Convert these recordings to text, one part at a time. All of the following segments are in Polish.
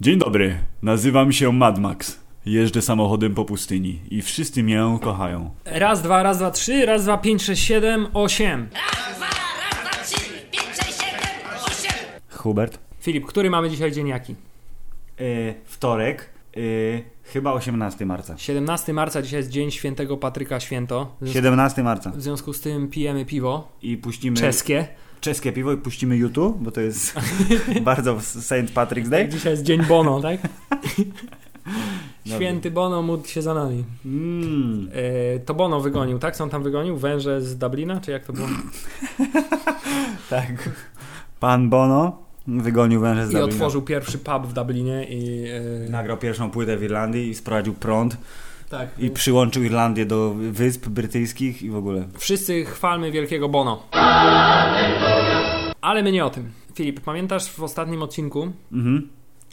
Dzień dobry, nazywam się Mad Max. Jeżdżę samochodem po pustyni i wszyscy mnie kochają. Raz, dwa, raz, dwa, trzy, raz, dwa, pięć, sześć, siedem, osiem. Raz, dwa, raz, dwa, trzy, pięć, sześć, siedem, osiem. Hubert? Filip, który mamy dzisiaj dzień jaki? Yy, wtorek, yy, chyba 18 marca. 17 marca, dzisiaj jest dzień świętego Patryka Święto. Związku, 17 marca. w związku z tym pijemy piwo I puścimy czeskie. Czeskie piwo i puścimy YouTube, bo to jest bardzo St. Patrick's Day. Dzisiaj jest dzień Bono, tak? Święty Bono, módl się za nami. Mm. E, to Bono wygonił, tak? Co on tam wygonił? Węże z Dublina, czy jak to było? Tak. Pan Bono wygonił węże z I Dublina. otworzył pierwszy pub w Dublinie i... E, Nagrał pierwszą płytę w Irlandii i sprowadził prąd tak. i przyłączył Irlandię do wysp brytyjskich i w ogóle. Wszyscy chwalmy wielkiego Bono. Ale my nie o tym. Filip, pamiętasz w ostatnim odcinku Mhm.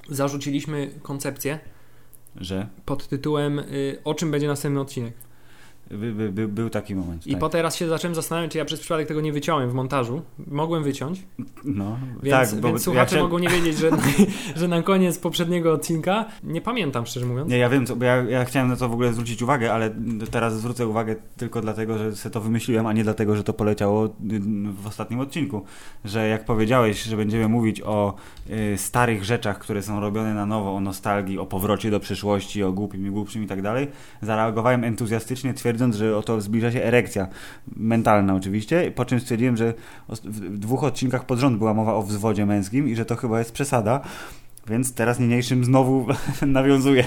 zarzuciliśmy koncepcję Że? pod tytułem y, o czym będzie następny odcinek. By, by, by, był taki moment. I tak. po teraz się zacząłem zastanawiać, czy ja przez przypadek tego nie wyciąłem w montażu. Mogłem wyciąć, No, więc, tak, bo więc ja słuchacze chciałem- mogą nie wiedzieć, że, że na koniec poprzedniego odcinka, nie pamiętam szczerze mówiąc, Nie, ja wiem, co, bo ja, ja chciałem na to w ogóle zwrócić uwagę, ale teraz zwrócę uwagę tylko dlatego, że sobie to wymyśliłem, a nie dlatego, że to poleciało y, w ostatnim odcinku. Że jak powiedziałeś, że będziemy mówić o y, starych rzeczach, które są robione na nowo, o nostalgii, o powrocie do przyszłości, o głupim i głupszym i tak dalej, zareagowałem entuzjastycznie, twierdząc, że oto zbliża się erekcja. Mentalna oczywiście, po czym stwierdziłem, że w dwóch odcinkach pod rząd była mowa o wzwodzie męskim i że to chyba jest przesada. Więc teraz niniejszym znowu nawiązuję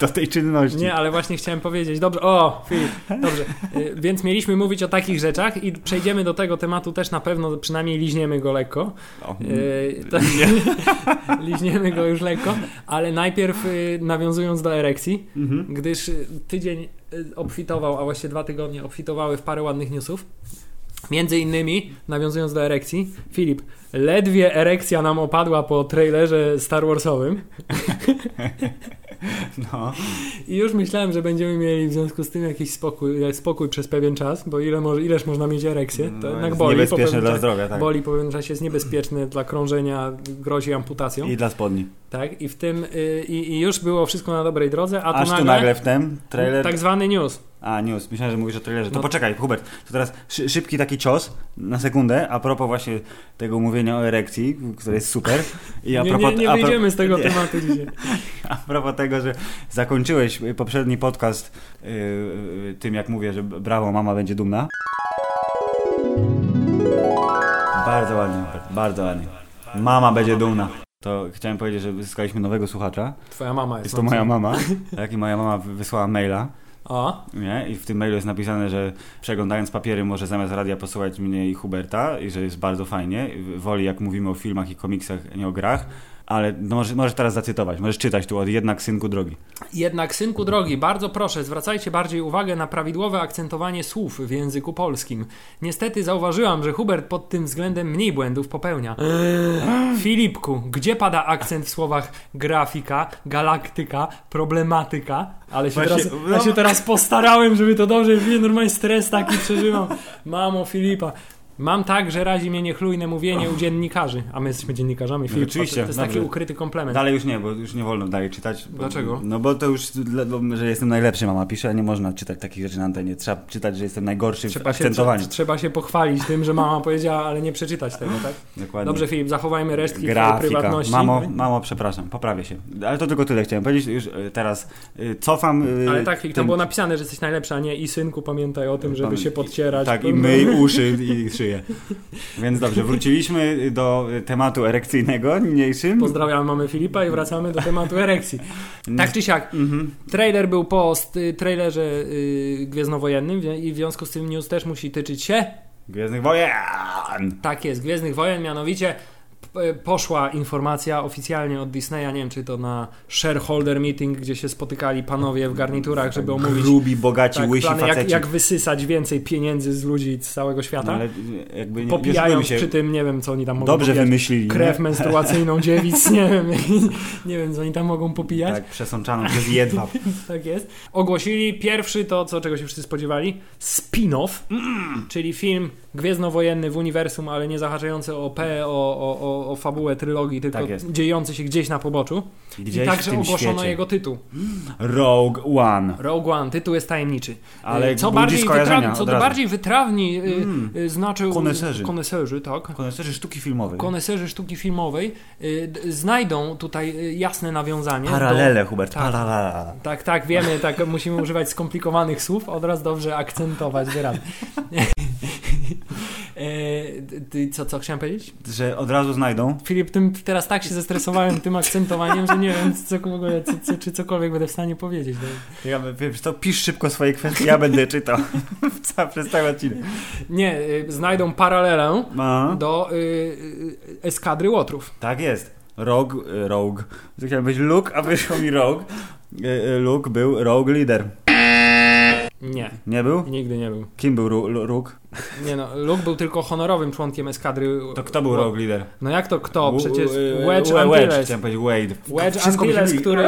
do tej czynności. Nie, ale właśnie chciałem powiedzieć. Dobrze, o, Filip, dobrze. Y, Więc mieliśmy mówić o takich rzeczach i przejdziemy do tego tematu też na pewno, przynajmniej liźniemy go lekko. O, Y, to- liźniemy go już lekko, ale najpierw y, nawiązując do erekcji, mhm. gdyż tydzień obfitował, a właściwie dwa tygodnie obfitowały w parę ładnych newsów. Między innymi, nawiązując do erekcji, Filip, ledwie erekcja nam opadła po trailerze Star Warsowym No. i już myślałem, że będziemy mieli w związku z tym jakiś spokój, spokój przez pewien czas, bo ile może, ileż można mieć erekcję, to No, jednak boli. niebezpieczne dla zdrowia, tak. Boli po pewnym czasie, jest niebezpieczny dla krążenia, grozi amputacją. I dla spodni. Tak, i w tym, y, i, i już było wszystko na dobrej drodze, a tu Aż nagle, tu nagle w tym trailer... tak zwany news. A, news. Myślałem, że mówisz o trailerze. To No. poczekaj, Hubert. To teraz szy szybki taki cios na sekundę, a propos właśnie tego mówienia o erekcji, które jest super. I a nie, propos, nie, nie pro- wyjdziemy z tego nie. tematu dzisiaj. A propos tego, że zakończyłeś poprzedni podcast yy, tym, jak mówię, że brawo, mama będzie dumna. Bardzo ładnie, bardzo ładnie. Mama będzie dumna. To chciałem powiedzieć, że zyskaliśmy nowego słuchacza. Twoja mama jest. Jest to moja mama. Tak, i moja mama wysłała maila. O, Nie? I w tym mailu jest napisane, że przeglądając papiery może zamiast radia posłuchać mnie i Huberta i że jest bardzo fajnie. Woli jak mówimy o filmach i komiksach, nie o grach. Ale no, możesz, możesz teraz zacytować, możesz czytać tu od jednak synku drogi. Jednak, synku drogi, bardzo proszę, zwracajcie bardziej uwagę na prawidłowe akcentowanie słów w języku polskim. Niestety zauważyłam, że Hubert pod tym względem mniej błędów popełnia. Filipku, gdzie pada akcent w słowach grafika, galaktyka, problematyka? Ale się, Właśnie, teraz, no- ja się teraz postarałem, żeby to dobrze brzmieć, normalnie stres taki przeżywam. Mamo Filipa. Mam tak, że razi mnie niechlujne mówienie u dziennikarzy, a my jesteśmy dziennikarzami, Filip. oczywiście, to jest taki dobrze. ukryty komplement. Dalej już nie, bo już nie wolno dalej czytać. Bo, Dlaczego? No bo to już, bo- że jestem najlepszy, mama pisze, a nie można czytać takich rzeczy na antenie. Trzeba czytać, że jestem najgorszy w Trzeba się, akcentowaniu. trze- trzeba się pochwalić tym, że mama powiedziała, ale nie przeczytać tego, tak? Dokładnie. Dobrze, Filip, zachowajmy resztki Grafika. prywatności. Mamo, mamo, przepraszam, poprawię się. Ale to tylko tyle chciałem powiedzieć. Już e, teraz e, cofam. e, Ale tak, Filip, tam było napisane, że jesteś najlepsza, a nie i synku, pamiętaj o tym, żeby Pamię- się podcierać. Tak, i myj uszy i szyję. Więc dobrze, wróciliśmy do tematu erekcyjnego niniejszym. Pozdrawiam mamy Filipa i wracamy do tematu erekcji. Tak czy siak, Mhm. trailer był po st- trailerze y, Gwiezdnowojennym wie- i w związku z tym news też musi tyczyć się, Gwiezdnych Wojen! tak jest, Gwiezdnych Wojen, mianowicie poszła informacja oficjalnie od Disneya, nie wiem czy to na shareholder meeting, gdzie się spotykali panowie w garniturach, żeby omówić Grubi, bogaci, tak, łysi plany, jak, jak wysysać więcej pieniędzy z ludzi z całego świata. No, ale jakby nie popijając przy tym, nie wiem co oni tam mogą Dobrze popijać. wymyślili. Krew nie? menstruacyjną dziewic, nie wiem, nie wiem co oni tam mogą popijać. Tak, przesączaną przez jedwab. Tak jest. Ogłosili pierwszy to, co czego się wszyscy spodziewali, spin-off, czyli film gwiezdnowojenny w uniwersum, ale nie zahaczający o P, o, o, o, fabułę trylogii, tylko Tak dziejący się gdzieś na poboczu. Gdzieś I także ogłoszono świecie. jego tytuł. Rogue One. Rogue One, tytuł jest tajemniczy. Ale Y, co bardziej, wytrawni, co od razu. bardziej wytrawni y, Mm. y, znaczy Koneserzy. koneserzy, tak. Koneserzy sztuki filmowej. Koneserzy sztuki filmowej y, znajdą tutaj jasne nawiązanie. Paralele, do, Hubert, Tak. paralele. Tak, tak, wiemy, tak musimy używać skomplikowanych słów, oraz dobrze akcentować wyrazy. E, ty, co, co chciałem powiedzieć? Że od razu znajdą. Filip, tym, teraz tak się zestresowałem tym akcentowaniem, że nie wiem, co, w ogóle, co, co, czy cokolwiek będę w stanie powiedzieć. No. Ja, wiesz to pisz szybko swoje kwestie, ja będę czytał przez cały odcinek. Nie, y, znajdą paralelę A, do y, y, eskadry Łotrów. tak jest. Rogue, y, Rogue. Chciałem być Luke, a wyszło mi Rogue. Y, y, Luke był Rogue Leader. Nie, Nie był? nigdy nie był. Kim był Rogue? Nie no, Luke był tylko honorowym członkiem eskadry. To kto był Rogue Leader? No jak to kto? Przecież Wedge Wedge, Antilles. chciałem powiedzieć Wade. Wedge Antilles, który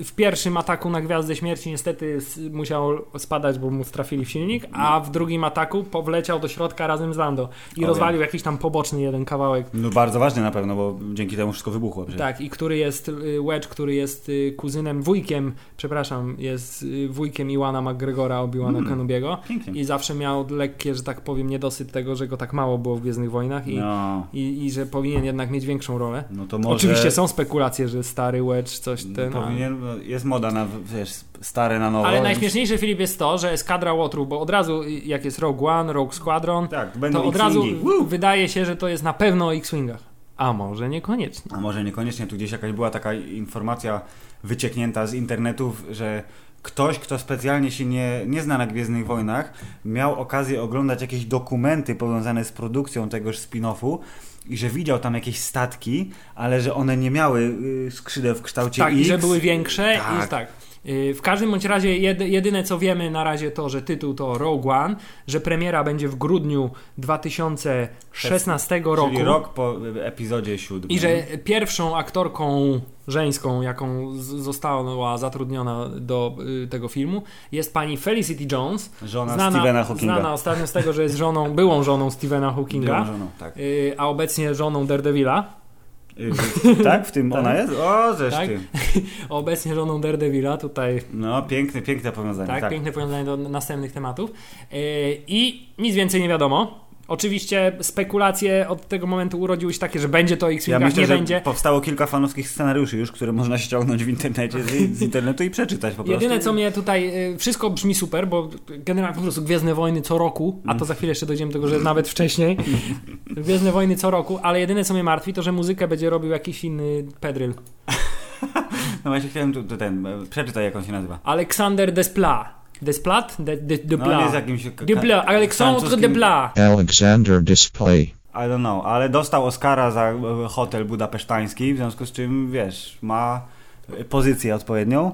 y, w pierwszym ataku na Gwiazdę Śmierci niestety musiał spadać, bo mu strafili w silnik, a w drugim ataku powleciał do środka razem z Lando i O, rozwalił jakiś tam poboczny jeden kawałek. No bardzo ważny na pewno, bo dzięki temu wszystko wybuchło. przecież. Tak, i który jest y, Wedge, który jest y, kuzynem, wujkiem, przepraszam, jest wujkiem Iwana McGregora, Obi-Wana Mm. Kenobiego Pięknie. i zawsze miał lekkie, że tak powiem, niedosyt tego, że go tak mało było w Gwiezdnych Wojnach i, No, i, i że powinien jednak mieć większą rolę. no to może... Oczywiście są spekulacje, że stary Wedge coś ten... Powinien, no, jest moda na, wiesz, stare na nowo. Ale najśmieszniejsze, Filip, jest to, że eskadra Łotrów, bo od razu jak jest Rogue One, Rogue Squadron, Tak, będą to od razu. Woo! wydaje się, że to jest na pewno o X-Wingach. A może niekoniecznie. A może niekoniecznie, tu gdzieś jakaś była taka informacja wycieknięta z internetów, że ktoś, kto specjalnie się nie, nie zna na Gwiezdnych Wojnach, miał okazję oglądać jakieś dokumenty powiązane z produkcją tegoż spin-offu i że widział tam jakieś statki, ale że one nie miały y, skrzydeł w kształcie Tak, i X. że były większe Tak. i tak. Y, W każdym bądź razie jedy, jedyne co wiemy na razie to, że tytuł to Rogue One, że premiera będzie w grudniu 2016 roku Czyli rok po epizodzie siódmym. i że pierwszą aktorką żeńską, jaką została zatrudniona do y, tego filmu jest pani Felicity Jones, Żona znana, Stephena Hawkinga. znana ostatnio z tego, że jest żoną, byłą żoną Stephena Hawkinga, Była żoną, tak. y, a obecnie żoną Daredevila. Y, tak? W tym Tak. ona jest? O, żeż Tak? ty. Obecnie żoną Daredevila, tutaj No, piękne, piękne powiązanie. tak, Tak, piękne powiązanie do następnych tematów. Yy, I nic więcej nie wiadomo. Oczywiście spekulacje od tego momentu urodziły się takie, że będzie to Ja X-Wingach, myślę, nie że będzie. powstało kilka fanowskich scenariuszy już, które można ściągnąć w internecie, z, z internetu i przeczytać po prostu. Jedyne co mnie tutaj, y, wszystko brzmi super, bo generalnie po prostu Gwiezdne Wojny co roku, a to za chwilę jeszcze dojdziemy do tego, że nawet wcześniej, Gwiezdne Wojny co roku, ale jedyne co mnie martwi to, że muzykę będzie robił jakiś inny pedryl. No właśnie chciałem tu, tu ten, przeczytaj jak on się nazywa. Aleksander Desplat. Desplat? De, de, No Desplat. jest jakimś... Alexandre francuskim- Desplat. Alexander Display. I don't know, ale dostał Oscara za e, hotel budapesztański, w związku z czym, wiesz, ma pozycję odpowiednią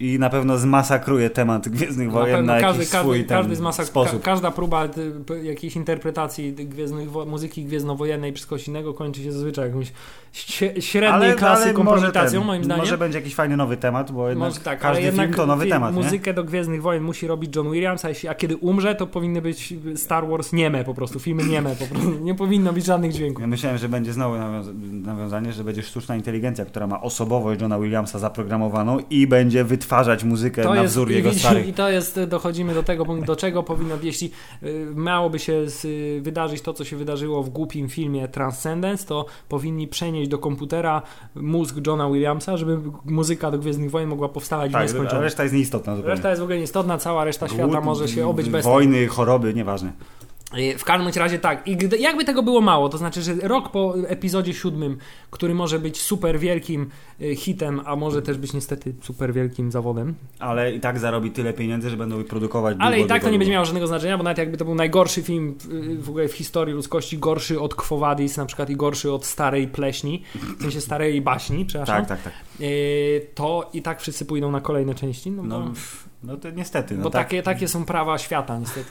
i na pewno zmasakruje temat Gwiezdnych Na Wojen pewno na, każdy, jakiś każdy, swój każdy z masa, ka, sposób. każda próba y, jakiejś interpretacji gwiezdnych, wo- muzyki gwiezdnowojennej czy kogoś innego kończy się zazwyczaj jakąś średniej średniej klasy kompromitacją, ten, moim zdaniem. Może będzie jakiś fajny nowy temat, bo jednak Może tak, ale każdy jednak film to nowy temat, nie? muzykę do Gwiezdnych Wojen musi robić John Williams, a, jeśli, a kiedy umrze, to powinny być Star Wars nieme po prostu, filmy nieme po prostu. Nie powinno być żadnych dźwięków. Ja myślałem, że będzie znowu nawiąza- nawiązanie, że będzie sztuczna inteligencja, która ma osobowość Johna Williamsa zaprogramowaną i będzie wytwarzać muzykę na wzór i, jego starych. I to jest, dochodzimy do tego, do czego powinno, jeśli y, miałoby się y, wydarzyć to, co się wydarzyło w głupim filmie Transcendence, to powinni przenieść do komputera mózg Johna Williamsa, żeby muzyka do Gwiezdnych Wojen mogła powstawać w Tak, a nieskończoność. reszta jest nieistotna zupełnie. Reszta jest w ogóle nieistotna, cała reszta świata Głód, może się obyć bez. Wojny, choroby, nieważne. Y, W każdym razie tak. I gdy, jakby tego było mało, to znaczy, że rok po epizodzie siódmym, który może być super wielkim y, hitem, a może też być niestety super wielkim zawodem, Ale i tak zarobi tyle pieniędzy, że będą produkować ale długo, i tak to długo, nie będzie miało żadnego znaczenia, bo nawet jakby to był najgorszy film w ogóle w historii ludzkości, gorszy od Quo Vadis na przykład i gorszy od Starej Pleśni, w sensie Starej Baśni, przepraszam, Tak, tak, tak. y, to i tak wszyscy pójdą na kolejne części, no, No, bo, no to niestety. No bo tak. takie, takie są prawa świata niestety.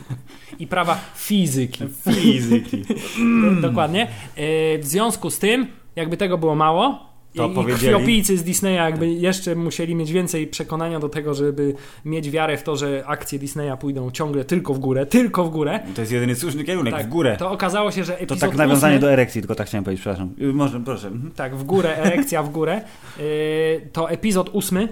I prawa fizyki. Fizyki. Dokładnie. E, W związku z tym, jakby tego było mało, to i powiedzieli. krwiopijcy z Disneya jakby jeszcze musieli mieć więcej przekonania do tego, żeby mieć wiarę w to, że akcje Disneya pójdą ciągle tylko w górę, tylko w górę. To jest jedyny słuszny kierunek, Tak, w górę. To, To okazało się, że epizod tak nawiązanie ósmy, do erekcji, tylko tak chciałem powiedzieć, przepraszam. Y, Może, proszę. Mhm. Tak, w górę, erekcja w górę. Yy, to epizod ósmy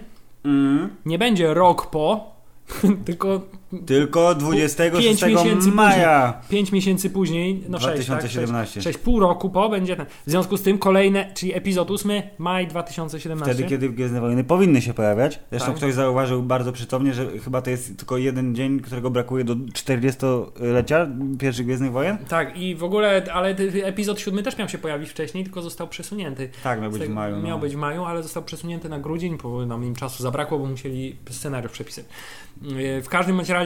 Mm. nie będzie rok po, tylko Tylko 26 pięć miesięcy maja. 5 miesięcy później, no 6, 2017. Tak, 6, pół roku po będzie ten. W związku z tym kolejne, czyli epizod 8, maj 2017. Wtedy, kiedy Gwiezdne Wojny powinny się pojawiać. Zresztą Tak. ktoś zauważył bardzo przytomnie, że chyba to jest tylko jeden dzień, którego brakuje do 40-lecia pierwszych Gwiezdnych Wojen. Tak, i w ogóle, ale epizod 7 też miał się pojawić wcześniej, tylko został przesunięty. Tak, miał być w maju. Miał no. być w maju, ale został przesunięty na grudzień, bo nam im czasu zabrakło, bo musieli scenariusz przepisać. Yy, W każdym bądź razie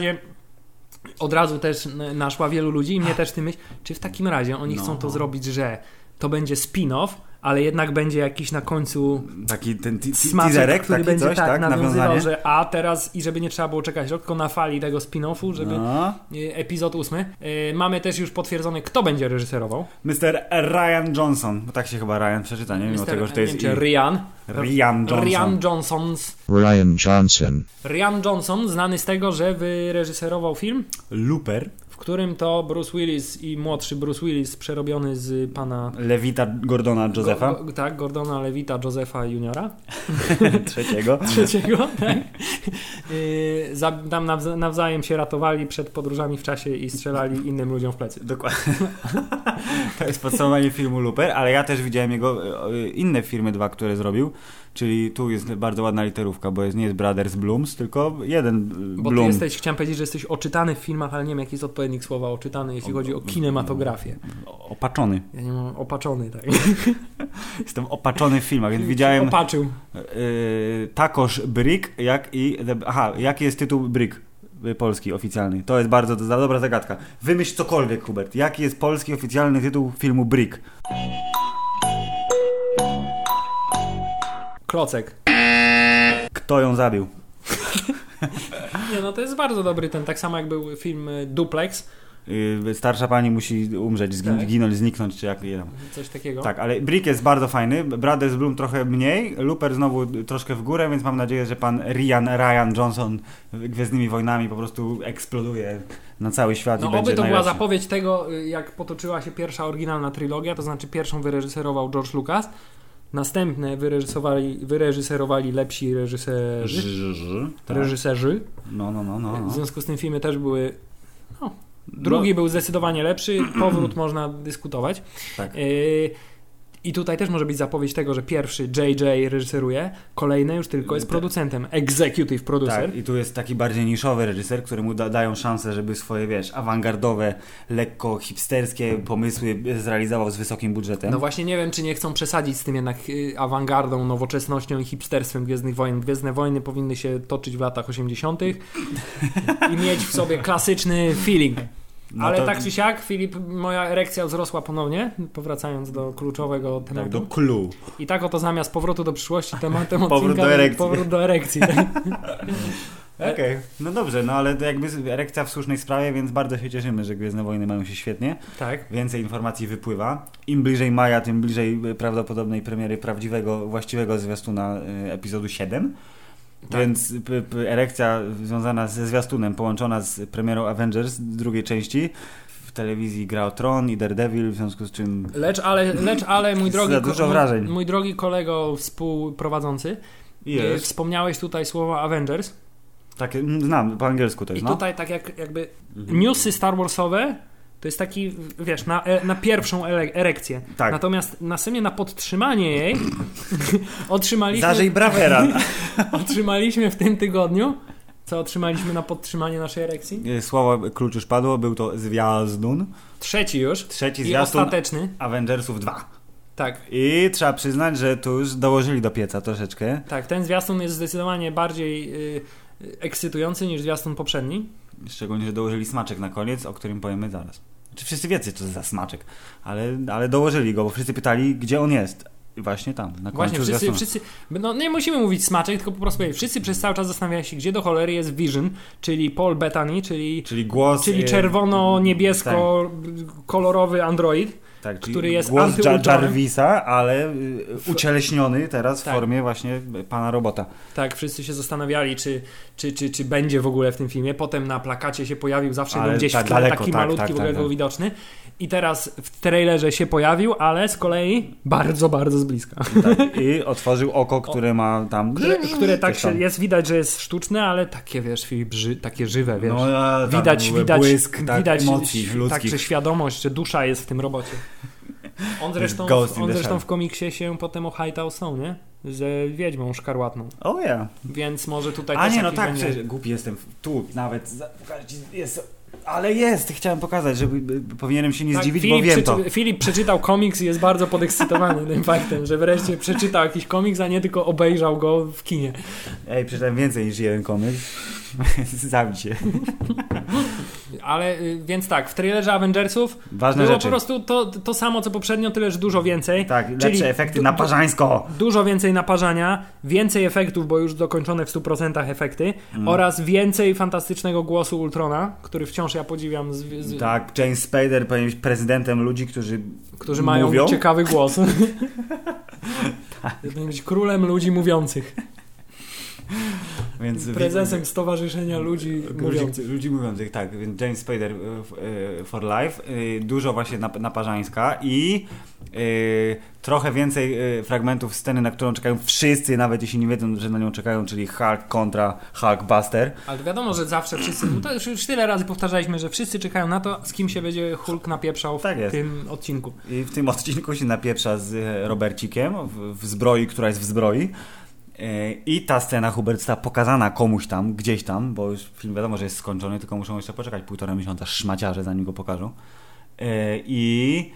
od razu też naszła wielu ludzi i mnie też ty myśl, czy w takim razie oni No. chcą to zrobić, że to będzie spin-off, ale jednak będzie jakiś na końcu Taki ten teaserek, który taki będzie coś, tak, tak? nawiązywał, Nawiązanie. że a teraz i żeby nie trzeba było czekać rok, tylko na fali tego spin-offu, żeby No. y, epizod ósmy. Y, Mamy też już potwierdzone, kto będzie reżyserował. Mr. Ryan Johnson, bo tak się chyba Ryan przeczyta, nie? Mimo Mister- tego, że to nie jest i- Ryan. Ryan Johnson. Ryan Johnsons. Ryan Johnson. Ryan Johnson, znany z tego, że wyreżyserował film, Looper, którym to Bruce Willis i młodszy Bruce Willis przerobiony z pana Lewita Gordona Josepha, Go, tak, Gordona Levita Josepha Juniora. trzeciego. trzeciego, tak? Yy, tam nawza- nawzajem się ratowali przed podróżami w czasie i strzelali innym ludziom w plecy. Dokładnie. To jest podsumowanie filmu Looper, ale ja też widziałem jego e, inne filmy dwa, które zrobił, czyli tu jest bardzo ładna literówka, bo jest, nie jest Brothers Blooms, tylko jeden e, Bo ty Bloom. jesteś, chciałem powiedzieć, że jesteś oczytany w filmach, ale nie wiem jaki jest odpowiednik słowa oczytany, jeśli chodzi o kinematografię. Opaczony. Ja nie mam opaczony, tak. Jestem opaczony w filmach, więc widziałem Opaczył. e, takoż Brick, jak i... Aha, jaki jest tytuł Brick? e, Polski oficjalny. To jest bardzo do, dobra zagadka. Wymyśl cokolwiek, Hubert. Jaki jest polski oficjalny tytuł filmu Brick? Klocek. Kto ją zabił? Nie, no to jest bardzo dobry ten, tak samo jak był film y, Duplex, Y, Starsza pani musi umrzeć, Tak. ginąć, zniknąć, czy jak nie wiem. coś takiego. Tak, ale Brick jest bardzo fajny, Brothers Bloom trochę mniej, Looper znowu troszkę w górę, więc mam nadzieję, że pan Ryan, Ryan Johnson Gwiezdnymi Wojnami po prostu eksploduje na cały świat i No będzie oby to była najlepszy. zapowiedź tego, y, jak potoczyła się pierwsza oryginalna trylogia, to znaczy pierwszą wyreżyserował George Lucas, następne wyreżyserowali, wyreżyserowali lepsi reżyserzy, tak. reżyserzy. No, no, no, no. W no. związku z tym filmy też były... No, drugi był zdecydowanie lepszy, powrót można dyskutować. Tak. Y, I tutaj też może być zapowiedź tego, że pierwszy JJ reżyseruje, kolejny już tylko jest producentem, executive producer. Tak, i tu jest taki bardziej niszowy reżyser, któremu da, dają szansę, żeby swoje, wiesz, awangardowe, lekko hipsterskie pomysły zrealizował z wysokim budżetem. No właśnie nie wiem, czy nie chcą przesadzić z tym jednak y, awangardą, nowoczesnością i hipsterstwem Gwiezdnych Wojen. Gwiezdne Wojny powinny się toczyć w latach 80. i mieć w sobie klasyczny feeling. No Ale to- tak czy siak, Filip, moja erekcja wzrosła ponownie, powracając do kluczowego tematu. Tak, do clue. I tak oto zamiast powrotu do przyszłości tematem Powrót odcinka do erekcji. Powrót do erekcji. Okej, no dobrze, no ale to jakby erekcja w słusznej sprawie, więc bardzo się cieszymy, że Gwiezdne Wojny mają się świetnie. tak. Więcej informacji wypływa. Im bliżej maja, tym bliżej prawdopodobnej premiery prawdziwego, właściwego zwiastuna y, epizodu 7. Tak. Więc erekcja związana ze zwiastunem, połączona z premierą Avengers drugiej części. W telewizji grał Tron i Daredevil, w związku z czym Lecz ale, lecz ale mój drogi, Za dużo mój- wrażeń. mój drogi kolego współprowadzący, y, jest. wspomniałeś tutaj słowo Avengers. Mm, znam, po angielsku też, I no. tutaj tak jak jakby newsy Star Warsowe to jest taki, wiesz, na, e- na pierwszą erekcję. Tak. Natomiast na sumie na podtrzymanie jej otrzymaliśmy, Zażyj brawera. otrzymaliśmy w tym tygodniu. Co otrzymaliśmy na podtrzymanie naszej erekcji? Y, Słowo klucz już padło, był to zwiazdun. Trzeci już. Trzeci I zwiastun ostateczny. Avengersów 2. Tak, I trzeba przyznać, że tu już dołożyli do pieca troszeczkę. tak. Ten zwiastun jest zdecydowanie bardziej y, y, ekscytujący niż zwiastun poprzedni. Szczególnie, że dołożyli smaczek na koniec, o którym powiemy zaraz. Czy wszyscy wiecie, co to za smaczek, ale, ale dołożyli go, bo wszyscy pytali, gdzie on jest. I właśnie tam, na Właśnie, wszyscy, wszyscy, no nie musimy mówić smaczek, tylko po prostu wszyscy przez cały czas zastanawiają się, gdzie do cholery jest Vision, czyli Paul Bettany, czyli, Czyli głos... czyli e, czerwono-niebiesko-kolorowy android. Tak, który jest głos Jar-. Jarvisa, ale y, ucieleśniony teraz Tak. w formie właśnie pana robota. Tak, wszyscy się zastanawiali, czy, czy, czy, czy będzie w ogóle w tym filmie. Potem na plakacie się pojawił, zawsze Ale był gdzieś tak w tle, daleko, taki tak, malutki, tak, w ogóle tak, był tak. widoczny. I teraz w trailerze się pojawił, ale z kolei bardzo, bardzo z bliska. Tak, I otworzył oko, które ma tam... Które, które tak się, jest widać, że jest sztuczne, ale takie, wiesz, Filip, ży, takie żywe, wiesz. No, widać, widać, błysk, tak, widać emocji tak, ludzkich. że świadomość, że dusza jest w tym robocie. On zresztą, ghost on zresztą w komiksie się potem ochajtał z tą, nie? Z wiedźmą szkarłatną. O ja. Więc może tutaj A nie, no tak, będzie... przecież głupi jestem. Tu nawet, za- pokażę ci, jest... Ale jest, chciałem pokazać, żeby by- powinienem się nie Tak, zdziwić, Filip, bo wiem to. Filip przeczytał komiks i jest bardzo podekscytowany tym faktem, że wreszcie przeczytał jakiś komiks, a nie tylko obejrzał go w kinie. Ej, przeczytałem więcej niż jeden komiks. Zabij się. Ale y, więc tak, w trailerze Avengersów Ważne było rzeczy. po prostu to, to samo co poprzednio, tyle że dużo więcej. Tak, Czyli lepsze efekty du- na du- parzańsko. Dużo więcej naparzania, więcej efektów, bo już dokończone w 100% efekty Mm. oraz więcej fantastycznego głosu Ultrona, który wciąż ja podziwiam, z, z, Tak, James Spader powinien być prezydentem ludzi, którzy którzy mają mówią. ciekawy głos. Powinien być królem ludzi mówiących. Więc Prezesem Stowarzyszenia Ludzi Mówiących. Ludzi, ludzi mówiących, tak. Więc James Spader f- y, for Life. y, Dużo właśnie nap- naparzańska i trochę więcej fragmentów sceny, na którą czekają wszyscy, nawet jeśli nie wiedzą, że na nią czekają, czyli Hulk kontra Hulkbuster. Ale to wiadomo, że zawsze wszyscy, no to już, już tyle razy powtarzaliśmy, że wszyscy czekają na to, z kim się będzie Hulk napieprzał w Tak tym odcinku. I w tym odcinku się napieprza z e, Robercikiem w, w zbroi, która jest w zbroi. E, I ta scena Hubert została pokazana komuś tam, gdzieś tam, bo już film wiadomo, że jest skończony, tylko muszą jeszcze poczekać półtora miesiąca szmaciarze, zanim go pokażą. E, I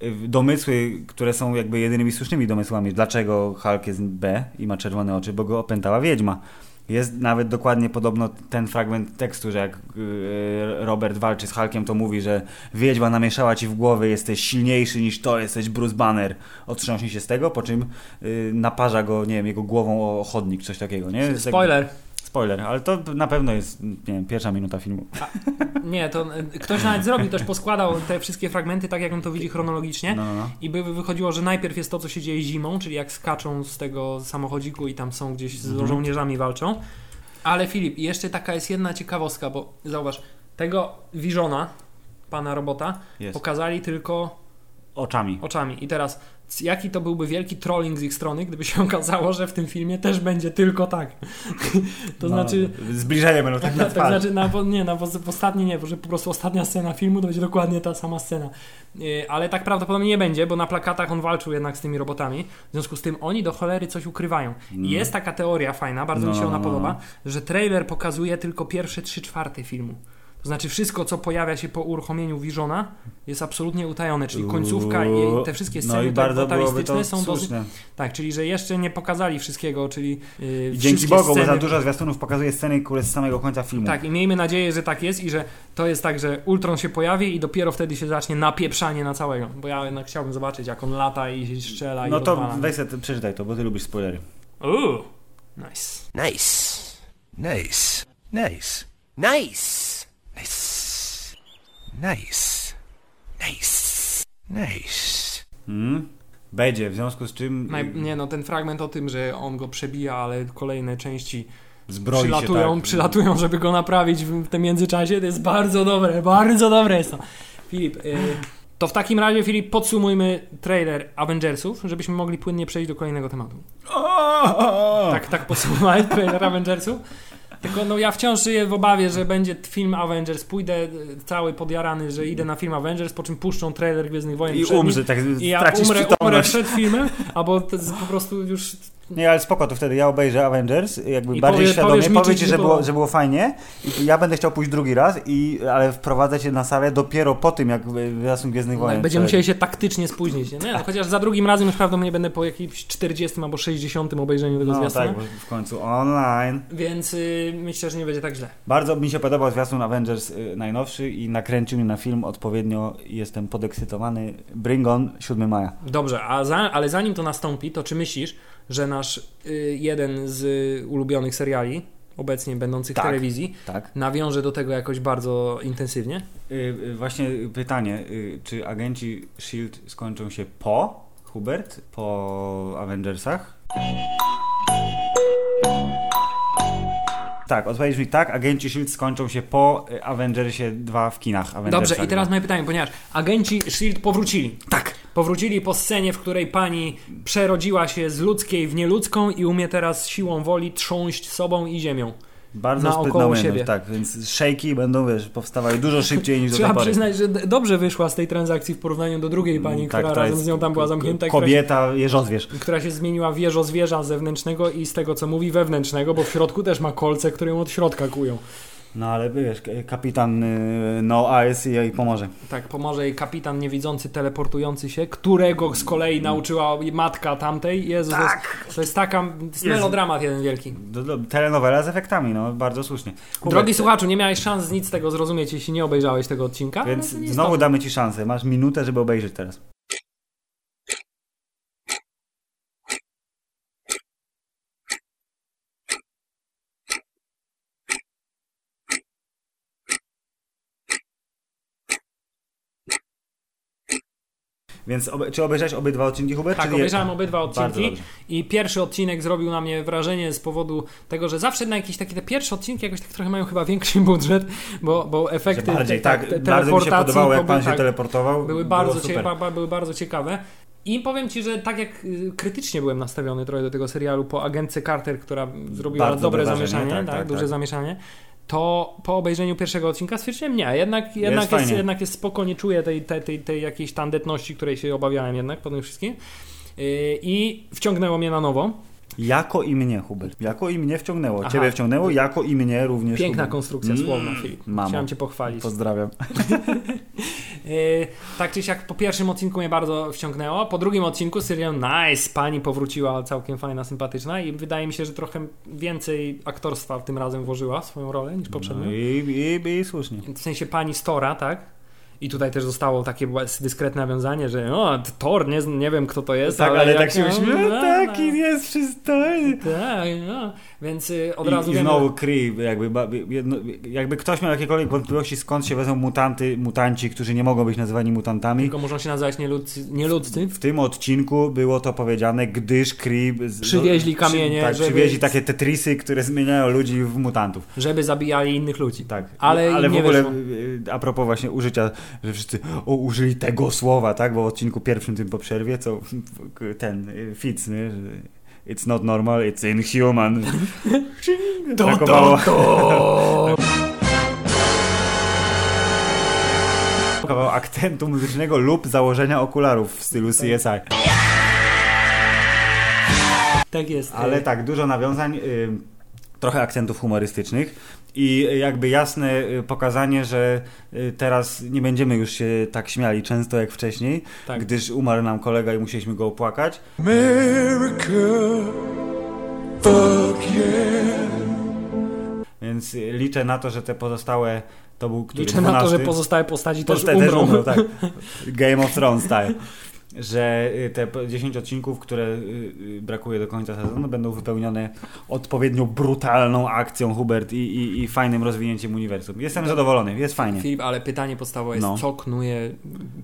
e, domysły, które są jakby jedynymi słusznymi domysłami, dlaczego Hulk jest B i ma czerwone oczy, bo go opętała wiedźma. Jest nawet dokładnie podobno ten fragment tekstu, że jak e, Robert walczy z Hulkiem, to mówi, że wiedźma namieszała ci w głowie, jesteś silniejszy niż to, jesteś Bruce Banner. Otrząśnie się z tego, po czym y, naparza go, nie wiem, jego głową o chodnik, coś takiego, nie? Spoiler. Spoiler, ale to na pewno jest, nie wiem, pierwsza minuta filmu. Nie, to y, ktoś nawet zrobił, też poskładał te wszystkie fragmenty tak, jak on to widzi chronologicznie. No, no, no. I by wychodziło, że najpierw jest to, co się dzieje zimą, czyli jak skaczą z tego samochodziku i tam są gdzieś z Mhm. żołnierzami walczą. Ale Filip, jeszcze taka jest jedna ciekawostka, bo zauważ, tego Visiona, pana robota, Jest. pokazali tylko Oczami. oczami. I teraz, jaki to byłby wielki trolling z ich strony, gdyby się okazało, że w tym filmie też będzie tylko tak. to No, znaczy... Zbliżenie będą tak na Tak, twarz. znaczy, na, nie, na, w ostatnie nie, bo że po prostu ostatnia scena filmu to będzie dokładnie ta sama scena. Yy, ale tak prawdopodobnie nie będzie, bo na plakatach on walczył jednak z tymi robotami. W związku z tym oni do cholery coś ukrywają. I jest taka teoria fajna, bardzo mi się No, ona no, podoba, że trailer pokazuje tylko pierwsze trzy czwarte filmu. To znaczy wszystko, co pojawia się po uruchomieniu Visiona jest absolutnie utajone, czyli końcówka i te wszystkie No sceny i tak bardzo byłoby fatalistyczne to są dosyć... Tak, czyli że jeszcze nie pokazali wszystkiego, czyli yy, dzięki Bogu, bo sceny... za dużo zwiastunów pokazuje sceny, które z samego końca filmu. Tak, i miejmy nadzieję, że tak jest i że to jest tak, że Ultron się pojawi i dopiero wtedy się zacznie napieprzanie na całego. Bo ja jednak chciałbym zobaczyć, jak on lata i strzela No i to weź sobie, przeczytaj to, bo ty lubisz spoilery. Uuu. Nice. Nice. Nice. Nice. Nice. Nice. Nice. Nice. Hmm? Będzie, w związku z czym Naj... Nie no, ten fragment o tym, że on go przebija, ale kolejne części zbroi przylatują, się tak. przylatują, żeby go naprawić w tym międzyczasie, to jest bardzo dobre, bardzo dobre jest to. Filip, y, to w takim razie, Filip, podsumujmy trailer Avengersów, żebyśmy mogli płynnie przejść do kolejnego tematu. Tak, tak podsumowałeś trailer Avengersów? Tylko no ja wciąż żyję w obawie, że będzie film Avengers, pójdę y, cały podjarany, że idę na film Avengers, po czym puszczą trailer Gwiezdnych Wojen I umrze, tak i ja umrę, umrę przed filmem, albo po prostu już Nie, ale spoko, to wtedy ja obejrzę Avengers, jakby I bardziej powie- świadomie, powiesz mi, powie czy ci, ci że było, że było fajnie i ja będę chciał pójść drugi raz, i, ale wprowadzę cię na salę dopiero po tym, jak wyjazd Gwiezdnych Wojen. Tak, będziemy musieli się taktycznie spóźnić. Nie? No, chociaż za drugim razem już prawdopodobnie będę po jakimś 40 albo 60 obejrzeniu tego No zwiastuna. tak, w końcu online. Więc y, myślę, że nie będzie tak źle. Bardzo mi się podobał zwiastun Avengers y, najnowszy i nakręcił mnie na film odpowiednio. Jestem podekscytowany. Bring on 7 maja. Dobrze, a za, ale zanim to nastąpi, to czy myślisz, że nasz y, jeden z ulubionych seriali, obecnie będących Tak. w telewizji, Tak. nawiąże do tego jakoś bardzo intensywnie. Y, y, właśnie pytanie, czy agenci SHIELD skończą się po Hubert, po Avengersach? Tak, odpowiedź mi tak, agenci SHIELD skończą się po Avengersie 2 w kinach. Avengersach Dobrze, i teraz 2. moje pytanie, ponieważ agenci SHIELD powrócili. Tak. Powrócili po scenie, w której pani przerodziła się z ludzkiej w nieludzką i umie teraz siłą woli trząść sobą i ziemią. Bardzo sprytna umiejętność, tak, więc szejki będą, wiesz, powstawały dużo szybciej niż do Trzeba tej pory. przyznać, że dobrze wyszła z tej transakcji w porównaniu do drugiej pani, Tak, która razem z nią tam była zamknięta. Kobieta, jeżozwierz. która się zmieniła w wieżo zwierza zewnętrznego i z tego co mówi wewnętrznego, bo w środku też ma kolce, które ją od środka kują. No ale wiesz, kapitan y, No Eyes jej pomoże. Tak, pomoże jej kapitan niewidzący, teleportujący się, którego z kolei nauczyła matka tamtej. Jezu, to, jest, to jest taka jest melodramat jeden wielki. Do, do, telenowela z efektami, no bardzo słusznie. Hubert, Drogi słuchaczu, nie miałeś szans nic z tego zrozumieć, jeśli nie obejrzałeś tego odcinka. Więc znowu damy ci szansę. Masz minutę, żeby obejrzeć teraz. Więc obe, czy obejrzałeś obydwa odcinki, Hubert? Tak, czy nie? obejrzałem obydwa odcinki i pierwszy odcinek zrobił na mnie wrażenie z powodu tego, że zawsze na jakieś takie te pierwsze odcinki jakoś tak trochę mają chyba większy budżet, bo, bo Że efekty bardziej, te, tak, te, bardzo mi się podobało, jak pan się tak, teleportował. były, bardzo ciekawe, były bardzo ciekawe. I powiem Ci, że tak jak y, krytycznie byłem nastawiony trochę do tego serialu po agentce Carter, która zrobiła Bardzo dobre dobre zamieszanie, tak, tak, tak, duże tak. zamieszanie, to po obejrzeniu pierwszego odcinka stwierdziłem, nie, jednak, jednak, jest, fajnie. jednak jest spoko, nie czuję tej, tej, tej, tej jakiejś tandetności, której się obawiałem jednak po tym wszystkim. Yy, I wciągnęło mnie na nowo. Jako i mnie, Hubert. Jako i mnie wciągnęło. Aha. Ciebie wciągnęło, jako i mnie również. Piękna Hubert. konstrukcja Mm, słowna, Filip. mamo. Chciałem Cię pochwalić. Pozdrawiam. Yy, tak czy siak po pierwszym odcinku mnie bardzo wciągnęło, po drugim odcinku stwierdziłem, nice, pani powróciła całkiem fajna, sympatyczna i wydaje mi się, że trochę więcej aktorstwa tym razem włożyła swoją rolę niż poprzednio. No i, i, I słusznie. W sensie pani Stora, tak? I tutaj też zostało takie dyskretne nawiązanie, że o, Thor, nie, nie wiem kto to jest, Tak, ale, jak- tak się no, uśmiecha, no, taki no. jest przystojny. Tak, no. Więc y, od I, razu I wiemy, znowu Kree, jakby, jakby ktoś miał jakiekolwiek wątpliwości, skąd się wezmą mutanty, mutanci, którzy nie mogą być nazywani mutantami. tylko muszą się nazywać nieludzcy. nieludzcy. W tym odcinku było to powiedziane, gdyż Kree Przywieźli przy- kamienie, tak, żeby- przywieźli takie tetrisy, które zmieniają ludzi w mutantów. żeby zabijali innych ludzi. Tak, Ale ale w ogóle wyszło. y, a propos właśnie użycia, że wszyscy o, użyli tego słowa, tak? Bo w odcinku pierwszym tym po przerwie, co ten y, Fitz, nie? It's not normal, it's inhuman. Brakowało. Brakowało akcentu muzycznego lub założenia okularów w stylu CSI. Tak jest. Ale tak, dużo nawiązań, y, trochę akcentów humorystycznych i jakby jasne y, pokazanie, że y, teraz nie będziemy już się tak śmiali często jak wcześniej, Tak. gdyż umarł nam kolega i musieliśmy go opłakać. America, fuck yeah. Więc liczę na to, że te pozostałe to był który Liczę na to, że 12? pozostałe postaci też Pozostałe umrą. umrą, tak. Game of Thrones style. Że y, te po- 10 odcinków, które y, y, brakuje do końca sezonu, będą wypełnione odpowiednio brutalną akcją Hubert i, i, i fajnym rozwinięciem uniwersum. Jestem zadowolony, jest fajnie. Filip, ale pytanie podstawowe jest, No. co knuje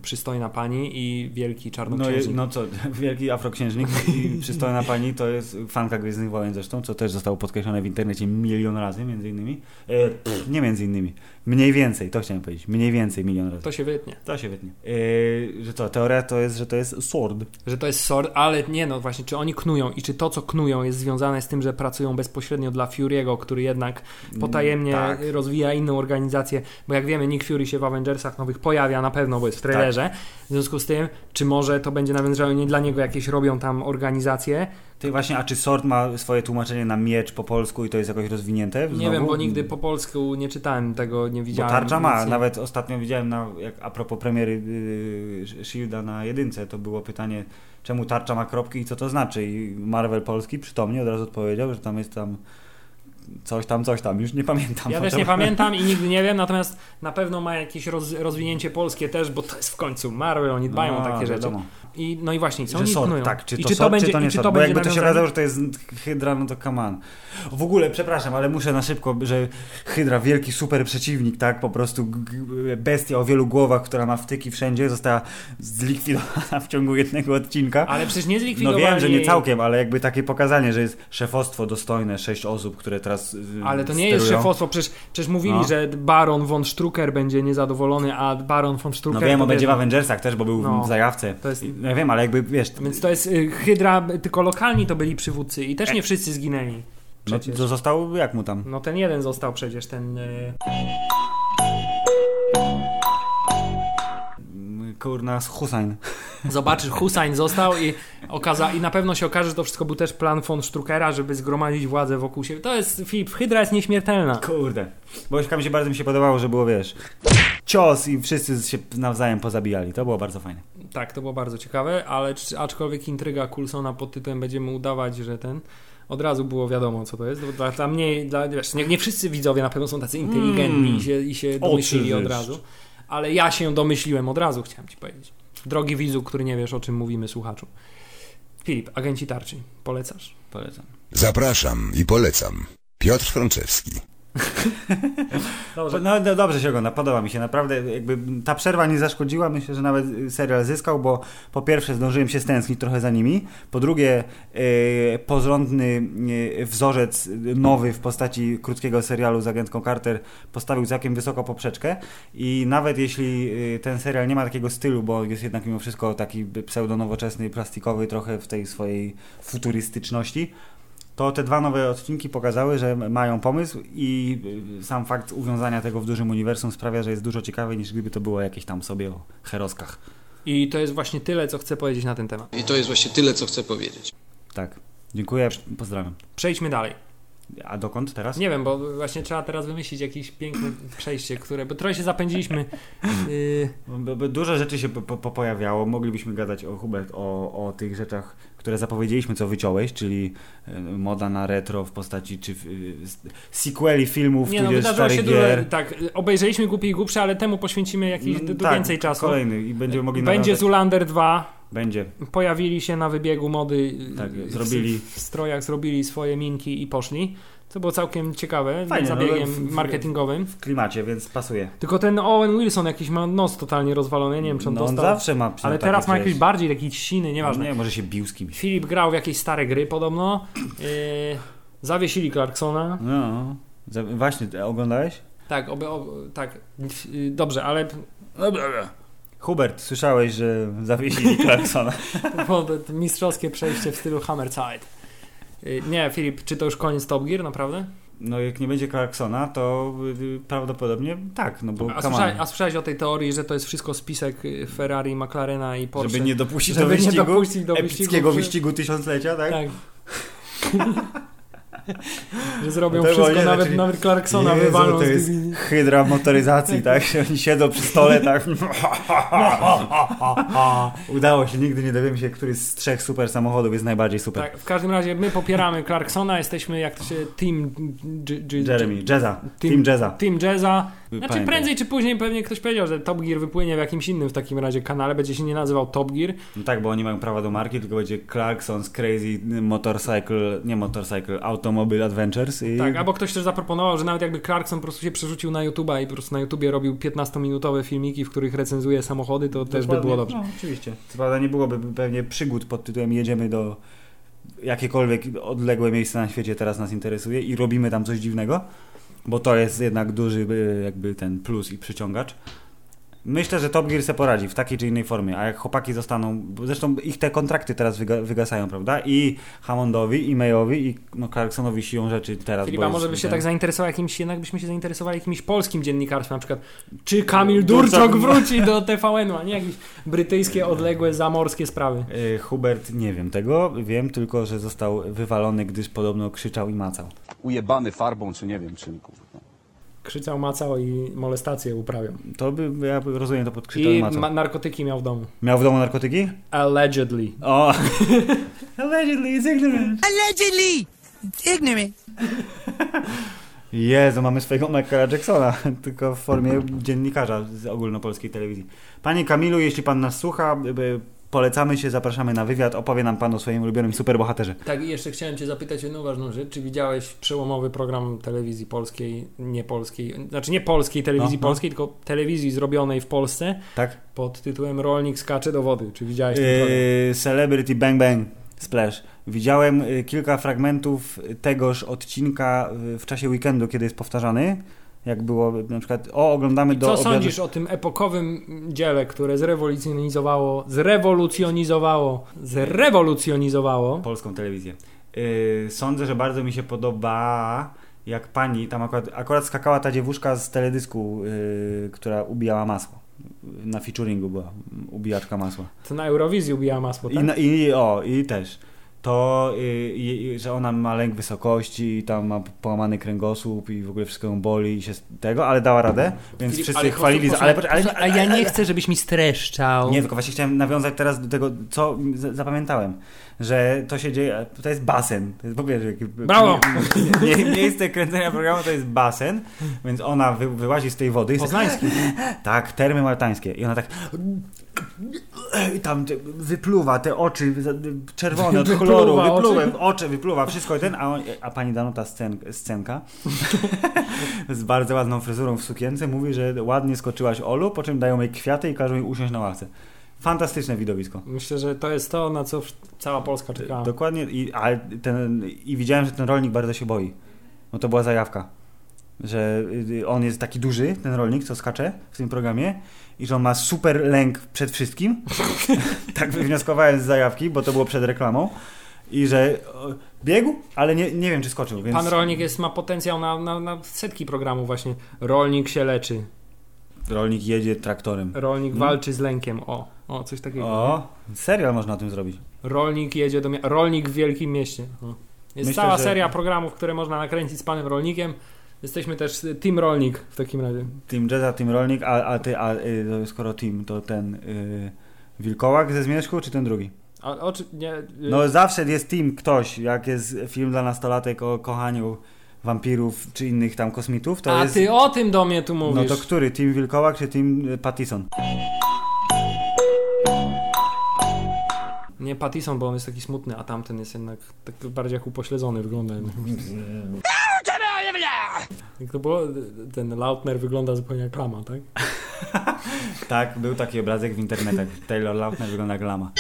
przystojna pani i wielki No, czarnoksiężnik? je- no co, wielki afroksiężnik i przystojna pani to jest fanka Gwiezdnych Wojen zresztą, co też zostało podkreślone w internecie milion razy między innymi. E, pff, nie między innymi, mniej więcej, to chciałem powiedzieć, mniej więcej milion razy. To się wytnie. To się wytnie. E, że to, teoria to jest, że to jest sword. Że to jest sword, ale nie no właśnie, czy oni knują i czy to, co knują jest związane z tym, że pracują bezpośrednio dla Fury'ego, który jednak potajemnie tak. rozwija inną organizację, bo jak wiemy Nick Fury się w Avengersach nowych pojawia na pewno, bo jest w trailerze. W związku z tym, czy może to będzie nawiązało nie dla niego jakieś robią tam organizacje? Ty właśnie, a czy sword ma swoje tłumaczenie na miecz po polsku i to jest jakoś rozwinięte? Nie Znowu? wiem, bo nigdy po polsku nie czytałem tego, nie Bo widziałem. tarcza ma, nie- nawet ostatnio widziałem, na, jak, a propos premiery yy, Shielda na jedynce, to było pytanie, czemu tarcza ma kropki i co to znaczy. I Marvel Polski przytomnie od razu odpowiedział, że tam jest tam coś tam, coś tam, już nie pamiętam. Ja też nie pamiętam i nigdy nie wiem, natomiast na pewno ma jakieś roz, rozwinięcie polskie też, bo to jest w końcu Marvel, oni dbają o takie rzeczy. I, no i właśnie, co Że oni sort, tak, czy I to, czy to sort, będzie, czy to nie i czy to bo jakby to się okazało, że to jest Hydra, no to come on. W ogóle, przepraszam, ale muszę na szybko, że Hydra, wielki super przeciwnik, tak, po prostu bestia o wielu głowach, która ma wtyki wszędzie, została zlikwidowana w ciągu jednego odcinka. Ale przecież nie No zlikwidowali wiem, że nie całkiem, ale jakby takie pokazanie, że jest szefostwo dostojne, sześć osób, które teraz y, Ale to nie jest sterują. szefostwo, przecież, przecież mówili, No. że Baron von Strucker będzie niezadowolony, a Baron von No Strucker... wiem, to on będzie w Avengersach też, bo był No. w zajawce. To jest- No wiem, ale jakby, wiesz, Więc to jest y, Hydra, tylko lokalni to byli przywódcy i też nie wszyscy zginęli. no, Przecież. to został, jak mu tam? No ten jeden został przecież, ten... y, Kurna, Hussein. Zobaczysz, Hussein został i, okaza- i na pewno się okaże, że to wszystko był też plan von Struckera, żeby zgromadzić władzę wokół siebie. To jest, Filip, Hydra jest nieśmiertelna. Kurde. Bo mi się bardzo mi się podobało, że było, wiesz, cios i wszyscy się nawzajem pozabijali. To było bardzo fajne. Tak, to było bardzo ciekawe, ale aczkolwiek intryga Coulsona pod tytułem będziemy udawać, że ten... Od razu było wiadomo, co to jest. Bo Dla, dla mnie, dla, wiesz, nie, nie wszyscy widzowie na pewno są tacy inteligentni Mm. i, się, i się domyślili od razu. Ale ja się domyśliłem od razu, chciałem ci powiedzieć. Drogi widzu, który nie wiesz, o czym mówimy, słuchaczu. Filip, agenci tarczy, polecasz? Polecam. Zapraszam i polecam. Piotr Frączewski. Dobrze. No, no dobrze się ogląda, podoba mi się naprawdę. Jakby ta przerwa nie zaszkodziła, myślę, że nawet serial zyskał, bo po pierwsze zdążyłem się stęsknić trochę za nimi, po drugie e, porządny e, wzorzec nowy w postaci krótkiego serialu z agentką Carter postawił całkiem wysoko poprzeczkę i nawet jeśli e, ten serial nie ma takiego stylu, bo jest jednak mimo wszystko taki pseudonowoczesny, plastikowy trochę w tej swojej futurystyczności, to te dwa nowe odcinki pokazały, że mają pomysł i y, sam fakt uwiązania tego w dużym uniwersum sprawia, że jest dużo ciekawiej niż gdyby to było jakieś tam sobie o heroskach. I to jest właśnie tyle, co chcę powiedzieć na ten temat. I to jest właśnie tyle, co chcę powiedzieć. Tak. Dziękuję, pozdrawiam. Przejdźmy dalej. A dokąd teraz? Nie wiem, bo właśnie trzeba teraz wymyślić jakieś piękne przejście, które, bo trochę się zapędziliśmy. Yy, Dużo rzeczy się po, po, pojawiało. Moglibyśmy gadać o Hubert, o, o tych rzeczach, które zapowiedzieliśmy, co wyciąłeś, czyli e, moda na retro w postaci czy sequeli filmów, nie no, wydarzyło się starych dużo, gier. tak, obejrzeliśmy Głupi i Głupsze, ale temu poświęcimy jakiś No, tak, więcej czasu. Kolejny i będziemy mogli Będzie Zulander 2, Będzie. pojawili się na wybiegu mody, Tak, w- zrobili. w, w strojach, zrobili swoje minki i poszli. Co było całkiem ciekawe, Fajnie, no, zabiegiem w- w- marketingowym. W klimacie, więc pasuje. Tylko ten Owen Wilson jakiś ma nos totalnie rozwalony, nie wiem czy on no, on dostał. zawsze ma ale teraz ma jakiś bardziej taki siny, nieważne. Nie, może się bił z kimś. Filip grał w jakieś stare gry podobno. Yy, zawiesili Clarksona. No. Właśnie, oglądałeś? Tak, oby, tak. Yy, dobrze, ale Hubert, słyszałeś, że zawiesili Clarksona. mistrzowskie przejście w stylu Hammerside. Yy, nie, Filip, czy to już koniec Top Gear, naprawdę? No jak nie będzie Clarksona, to y, prawdopodobnie tak, no bo A słyszałeś, a słyszałeś o tej teorii, że to jest wszystko spisek y, Ferrari, McLarena i Porsche? Żeby nie dopuścić Żeby do nie wyścigu, dopuścić do wyścigu, epickiego wyścigu tysiąclecia, tak? Tak. że zrobią No wszystko, nie, nawet, znaczy- nawet Clarksona Jezu, wywalą to jest hydra motoryzacji, tak? Oni siedzą przy stole, tak? Udało się, nigdy nie dowiemy się, który z trzech super samochodów jest najbardziej super. Tak, w każdym razie my popieramy Clarksona, jesteśmy jak to się Team Jeremy, Jazza, Team- Jazza. Team Jazza. Znaczy Pamiętam. prędzej czy później pewnie ktoś powiedział, że Top Gear wypłynie w jakimś innym w takim razie kanale, będzie się nie nazywał Top Gear. No tak, bo oni mają prawa do marki, tylko będzie Clarkson's Crazy Motorcycle, nie Motorcycle, Automobile Adventures i... Tak, albo ktoś też zaproponował, że nawet jakby Clarkson po prostu się przerzucił na YouTube'a i po prostu na YouTubie robił 15-minutowe filmiki, w których recenzuje samochody, to też by Dokładnie. było dobrze. No, oczywiście. Co prawda nie byłoby pewnie przygód pod tytułem jedziemy do jakiekolwiek odległe miejsce na świecie teraz nas interesuje i robimy tam coś dziwnego, bo to jest jednak duży y, jakby ten plus i przyciągacz. Myślę, że Top Gear se poradzi w takiej czy innej formie, a jak chłopaki zostaną, zresztą ich te kontrakty teraz wyga, wygasają, prawda? I Hammondowi, i Mayowi, i no, Clarksonowi siłą rzeczy teraz. Filipa, może jest by się ten- tak zainteresował jakimś, jednak byśmy się zainteresowali jakimś polskim dziennikarstwem, na przykład czy Kamil Durczok wróci do TVN-u, a nie jakieś brytyjskie, odległe, zamorskie sprawy. Y, Hubert, nie wiem tego, wiem tylko, że został wywalony, gdyż podobno krzyczał i macał. ujebany farbą, czy nie wiem czym, kurwa. Krzyczał, macał i molestację uprawiał. To by, ja rozumiem to pod krzyczał i I macał. ma- narkotyki miał w domu. Miał w domu narkotyki? Allegedly. O! Allegedly is ignorant. Allegedly! It's ignorant. Jezu, mamy swojego Michaela Jacksona, tylko w formie dziennikarza z ogólnopolskiej telewizji. Panie Kamilu, jeśli pan nas słucha, polecamy się, zapraszamy na wywiad, opowie nam pan o swoim ulubionym superbohaterze. Tak, i jeszcze chciałem Cię zapytać jedną ważną rzecz. Czy widziałeś przełomowy program telewizji polskiej, nie polskiej, znaczy nie polskiej telewizji No, no. polskiej, tylko telewizji zrobionej w Polsce Tak? pod tytułem Rolnik skacze do wody. Czy widziałeś ten program? Yy, Celebrity Bang Bang Splash. Widziałem y, kilka fragmentów tegoż odcinka y, w czasie weekendu, kiedy jest powtarzany. Jak było na przykład, o, oglądamy I do co obiadu. sądzisz o tym epokowym dziele, które zrewolucjonizowało, zrewolucjonizowało, zrewolucjonizowało polską telewizję. Yy, sądzę, że bardzo mi się podoba, jak pani, tam akurat, akurat skakała ta dziewuszka z teledysku, yy, która ubijała masło. Na featuringu była ubijaczka masła. to na Eurowizji ubija masło, I, tak? na, i, o, i też. To, yy, i- że ona ma lęk wysokości, i tam ma połamany kręgosłup i w ogóle wszystko ją boli i się z tego, ale dała radę, więc Filip, wszyscy ale chwalili. za, ale, ale, ale, a ja nie chcę, żebyś mi streszczał. nie, tylko właśnie chciałem nawiązać teraz do tego, co zapamiętałem, że to się dzieje, to jest basen. To jest, po pierwsze, Brawo! Nie, nie, miejsce kręcenia programu to jest basen, więc ona wy, wyłazi z tej wody Poznański. tak, termy maltańskie i ona tak i tam wypluwa te oczy za- czerwone od Wypluwa koloru, oczy? wypluwa oczy, wypluwa wszystko i ten, a, on, a pani Danuta scen, scenka z bardzo ładną fryzurą w sukience mówi, że ładnie skoczyłaś Olu, po czym dają jej kwiaty i każą jej usiąść na ławce. Fantastyczne widowisko. Myślę, że to jest to, na co cała Polska czekała. Dokładnie i, a ten, i widziałem, że ten rolnik bardzo się boi. No to była zajawka. Że y, on jest taki duży, ten rolnik, co skacze w tym programie i że on ma super lęk przed wszystkim. tak wywnioskowałem z zajawki, bo to było przed reklamą. I że biegł, ale nie, nie wiem, czy skoczył. Więc Pan Rolnik jest, ma potencjał na, na, na setki programów właśnie. Rolnik się leczy. rolnik jedzie traktorem. Rolnik Hmm. walczy z lękiem. O, o coś takiego. O, serial można o tym zrobić. Rolnik jedzie do mia- Rolnik w wielkim mieście. O. Jest Myślę, cała że- seria programów, które można nakręcić z panem Rolnikiem. Jesteśmy też y, Team Rolnik w takim razie. Team Jazza, Team Rolnik, a, a ty, a y, skoro Team, to ten y, Wilkołak ze Zmierzchu, czy ten drugi? A, oczy, nie, y, No zawsze jest team ktoś, jak jest film dla nastolatek o kochaniu wampirów czy innych tam kosmitów, to a jest... ty o tym do mnie tu No mówisz. to który? Team Wilkołak czy Team y, Pattison? Nie Pattison, bo on jest taki smutny, a tamten jest jednak tak bardziej jak upośledzony wygląda. Jak to było? Ten Lautner wygląda zupełnie jak lama, tak? Tak, był taki obrazek w internetach. Taylor Lautner wygląda jak lama.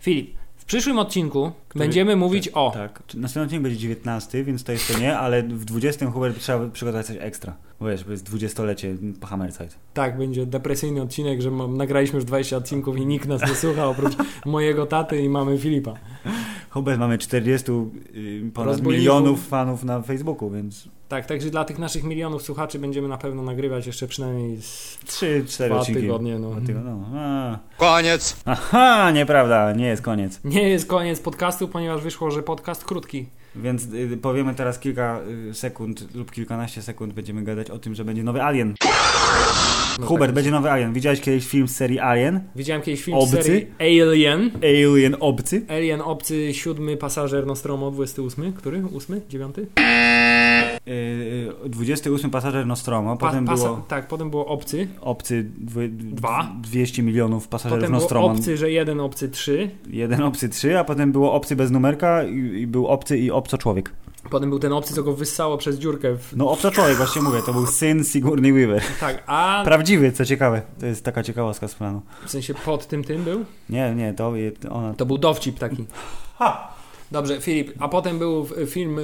Filip, w przyszłym odcinku będziemy mówić o... Tak. Następny odcinek będzie 19, więc to jeszcze nie, ale w 20 Hubert trzeba przygotować coś ekstra. Bo wiesz, bo jest 20-lecie po Hammerside. Tak, będzie depresyjny odcinek, że mam, nagraliśmy już 20 odcinków i nikt nas nie słucha oprócz mojego taty i mamy Filipa. Hubert mamy 40 y, ponad milionów fanów na Facebooku, więc Tak, także dla tych naszych milionów słuchaczy będziemy na pewno nagrywać jeszcze przynajmniej z 3-4 dwa odcinki. tygodnie. No. Dwa tygodnie, no. A. Koniec. Aha, nieprawda, nie jest koniec. Nie jest koniec podcastu, ponieważ wyszło, że podcast krótki. Więc y, powiemy teraz kilka y, sekund lub kilkanaście sekund będziemy gadać o tym, że będzie nowy Alien. No Hubert, tak. będzie nowy Alien. Widziałeś kiedyś film z serii Alien? Widziałem kiedyś film obcy. z serii Alien. Alien obcy. Alien obcy, siódmy pasażer Nostromo, 28. Który? 8? 9? 28 pasażer Nostromo, Pa- potem pasa- było Tak, potem było obcy. obcy Dwa. 200 milionów pasażerów Potem Nostromo. obcy, że jeden, obcy, trzy. Jeden obcy 3, a potem było obcy bez numerka i, i był obcy i obco człowiek. Potem był ten obcy, co go wyssało przez dziurkę. W... No obco człowiek, właśnie mówię, to był syn Sigourney Weaver. Tak, a Prawdziwy, co ciekawe. To jest taka ciekawostka z planu. w sensie pod tym tym był? Nie, nie, to ona... To był dowcip taki. Dobrze, Filip, a potem był film...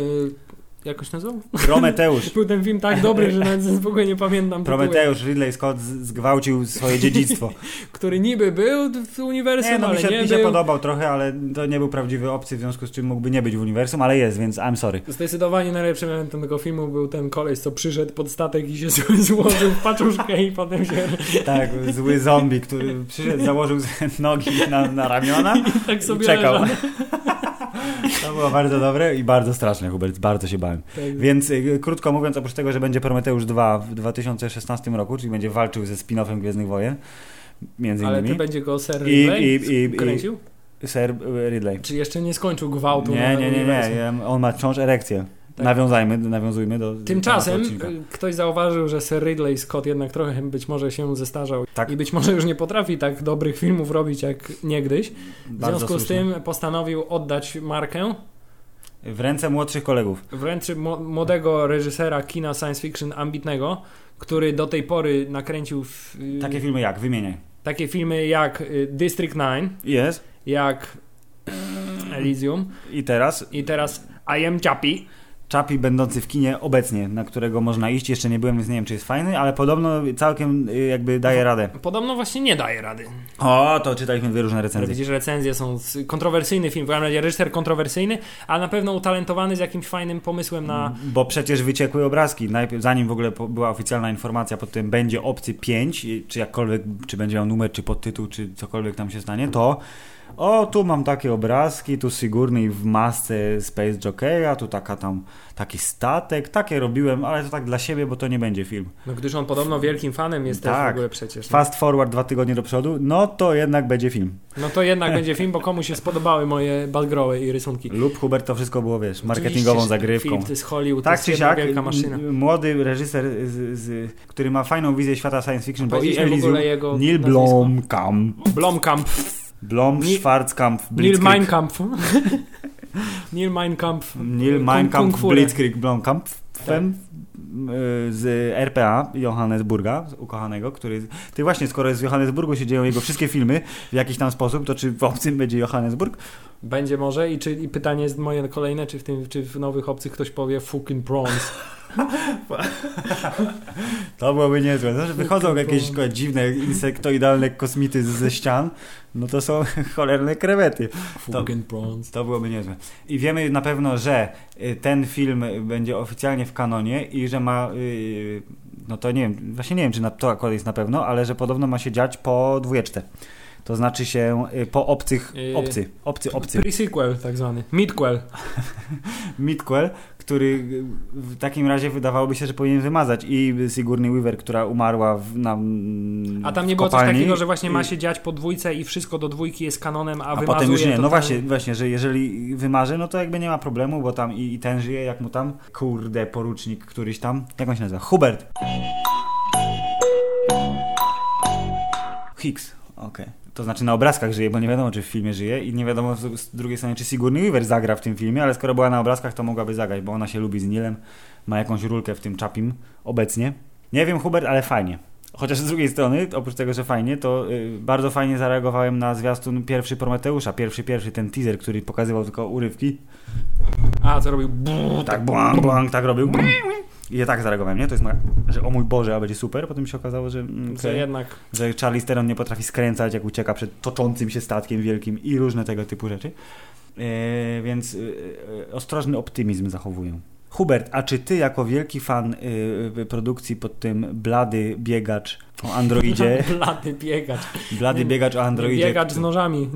Jakoś nazywał? Prometeusz. Był ten film tak dobry, że nawet w ogóle nie pamiętam tytułu, Prometeusz, Ridley Scott zgwałcił swoje dziedzictwo. który niby był w uniwersum, Nie, no mi ale się, nie mi się był. podobał trochę, ale to nie był prawdziwy obcy, w związku z czym mógłby nie być w uniwersum, ale jest, więc I'm sorry. Zdecydowanie najlepszym elementem tego filmu był ten koleś, co przyszedł pod statek i się złożył w paczuszkę i potem się Tak, zły zombie, który przyszedł, założył nogi na, na ramiona tak i sobie czekał. leżał. To było bardzo dobre i bardzo straszne, Hubert, bardzo się bałem. Tak. Więc y, krótko mówiąc, oprócz tego, że będzie Prometeusz 2 w 2016 roku, czyli będzie walczył ze spin-offem Gwiezdnych Wojen, między Ale innymi. ty będzie go Ser I- Ridley i- i- i- kręcił? Sir y, Ridley. Czy jeszcze nie skończył gwałtu? Nie, nie, nie, nie. On ma wciąż erekcję. Tak. Nawiązajmy, nawiązujmy do. Tymczasem ktoś zauważył, że Sir Ridley Scott jednak trochę być może się zestarzał Tak. i być może już nie potrafi tak dobrych filmów robić jak niegdyś. W Bardzo związku z słusznie. tym postanowił oddać markę W ręce młodszych kolegów. wręcz mo- młodego reżysera kina science fiction ambitnego, który do tej pory nakręcił w, y, Takie filmy jak? Wymieniaj. takie filmy jak y, District 9, Jest. jak Elysium I teraz i teraz I Am Chappie. Chapi będący w kinie obecnie, na którego można iść. Jeszcze nie byłem, więc nie wiem, czy jest fajny, ale podobno całkiem y, jakby daje radę. Podobno właśnie nie daje rady. O, to czytaliśmy dwie różne recenzje. widzisz, recenzje są kontrowersyjny film, w każdym razie reżyser kontrowersyjny, ale na pewno utalentowany z jakimś fajnym pomysłem na... Bo przecież wyciekły obrazki. Najpierw, zanim w ogóle była oficjalna informacja pod tym będzie Obcy 5, i- czy jakkolwiek, czy będzie miał numer, czy podtytuł, czy cokolwiek tam się stanie, to o, tu mam takie obrazki, tu Sigurny w masce Space Jockey'a, tu taka tam, taki statek, takie robiłem, ale to tak dla siebie, bo to nie będzie film. No gdyż on podobno wielkim fanem jest też w Tak. ogóle przecież. Fast forward dwa tygodnie do przodu, no to jednak będzie film. No to jednak będzie film, bo komuś się spodobały moje balgroły i rysunki. Lub Hubert to wszystko było, wiesz, marketingową Oczywiście, zagrywką. Film to jest Hollywood, Tak to jest siak, wielka maszyna. młody reżyser, z, z, który ma fajną wizję świata science fiction, bo i Elysium, jego Neil? Blomkamp, Blomkamp, Blom, Ni- Schwarzkamp, Neil Blitzkrieg. Neil Mein Kampf. Neil Kung- Mein Kampf, Kung Fu. Tak. Blitzkrieg, Blomkamp, Fem, y, z RPA Johannesburga, ukochanego, który... Ty właśnie, skoro z Johannesburgu się dzieją jego wszystkie filmy w jakiś tam sposób, to czy w obcym będzie Johannesburg? Będzie może i, czy, i pytanie jest moje kolejne, czy w, tym, czy w Nowych Obcych ktoś powie fucking prawns. To byłoby niezłe. Znaczy, wychodzą jakieś dziwne, insektoidalne kosmity ze ścian, no to są cholerne krewety. Fucking prawns. To byłoby niezłe. I wiemy na pewno, że y, ten film będzie oficjalnie w kanonie i że ma, y, no to nie wiem, właśnie nie wiem, czy na, to akurat jest na pewno, ale że podobno ma się dziać po dwójeczce. To znaczy się y, po obcych, Y, obcy, obcy, obcy. Pre-sequel tak zwany. Midquel. Midquel, który y, w takim razie wydawałoby się, że powinien wymazać i Sigourney Weaver, która umarła w, na A tam nie było coś takiego, że właśnie ma się dziać po dwójkę i wszystko do dwójki jest kanonem, a, A potem już nie. No właśnie, właśnie, że jeżeli wymarzy, no to jakby nie ma problemu, bo tam i, i ten żyje, jak mu tam, kurde, porucznik któryś tam, jak on się nazywa? Hubert. Hicks, okej. To znaczy na obrazkach żyje, bo nie wiadomo, czy w filmie żyje i nie wiadomo z, drugiej strony, czy Sigourney Weaver zagra w tym filmie, ale skoro była na obrazkach, to mogłaby zagrać, bo ona się lubi z Nilem, ma jakąś rulkę w tym Chapim obecnie. Nie wiem, Hubert, ale fajnie. Chociaż z drugiej strony, oprócz tego, że fajnie, to y, bardzo fajnie zareagowałem na zwiastun pierwszy Prometeusza, pierwszy, pierwszy, ten teaser, który pokazywał tylko urywki. A, co robił? Brrr, Tak, błang, błang, tak robił. Ja tak zareagowałem, nie? To jest moja, że o mój Boże, a będzie super. Potem się okazało, że, mm, Że jednak że Charlie Steron nie potrafi skręcać, jak ucieka przed toczącym się statkiem wielkim i różne tego typu rzeczy. E, więc e, e, ostrożny optymizm zachowuję. Hubert, a czy ty jako wielki fan produkcji pod tym blady biegacz o androidzie, blady biegacz. blady biegacz o androidzie, Biegacz z nożami.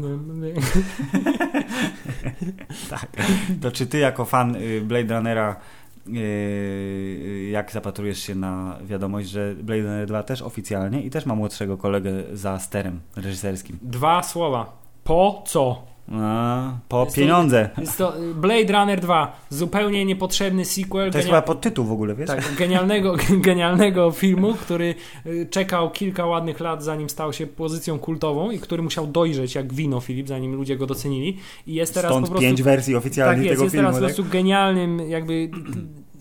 tak, to czy ty jako fan y, Blade Runnera y, jak zapatrujesz się na wiadomość, że Blade Runner 2 też oficjalnie i też ma młodszego kolegę za sterem reżyserskim. Dwa słowa. Po co? A, po Jest to- pieniądze. Jest to Blade Runner 2. Zupełnie niepotrzebny sequel. To jest genia- chyba podtytuł w ogóle, wiesz? Tak, genialnego, genialnego filmu, który y, czekał kilka ładnych lat, zanim stał się pozycją kultową i który musiał dojrzeć jak wino, Filip, zanim ludzie go docenili. I jest teraz Stąd po prostu. pięć wersji tak oficjalnych jest, tego jest filmu. teraz po tak? prostu genialnym jakby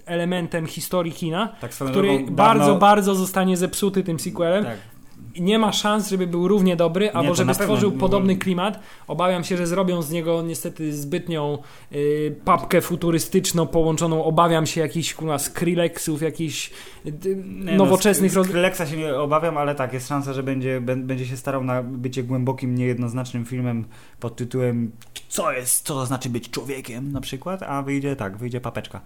elementem historii kina, tak który bardzo, bardzo zostanie zepsuty tym sequelem. Tak. I nie ma szans, żeby był równie dobry, albo żeby stworzył podobny klimat. Obawiam się, że zrobią z niego niestety zbytnią y, papkę futurystyczną połączoną, obawiam się jakichś kurwa Skrillexów, jakichś y, Nie, nowoczesnych... No. Skrillexa się nie obawiam, ale tak, jest szansa, że będzie, bę- będzie się starał na bycie głębokim, niejednoznacznym filmem pod tytułem co jest, co to znaczy być człowiekiem na przykład, a wyjdzie tak, wyjdzie papeczka.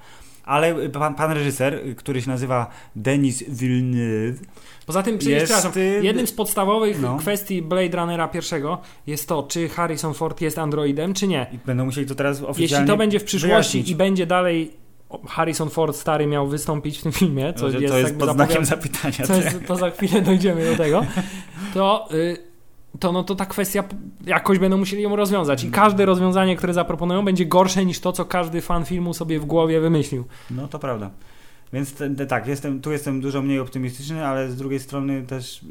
Ale pan, pan reżyser, który się nazywa Denis Villeneuve, Poza tym, jest, jednym z podstawowych no. kwestii Blade Runnera pierwszego jest to, czy Harrison Ford jest androidem, czy nie. i będą musieli to teraz oficjalnie Jeśli to będzie w przyszłości wyjaśnić. i będzie dalej Harrison Ford stary miał wystąpić w tym filmie, co to, jest, to jest pod znakiem zapytania. co jest, to za chwilę dojdziemy do tego, to y, to no to ta kwestia jakoś będą musieli ją rozwiązać i każde rozwiązanie, które zaproponują będzie gorsze niż to, co każdy fan filmu sobie w głowie wymyślił. No to prawda. Więc te, te, tak, jestem, tu jestem dużo mniej optymistyczny, ale z drugiej strony też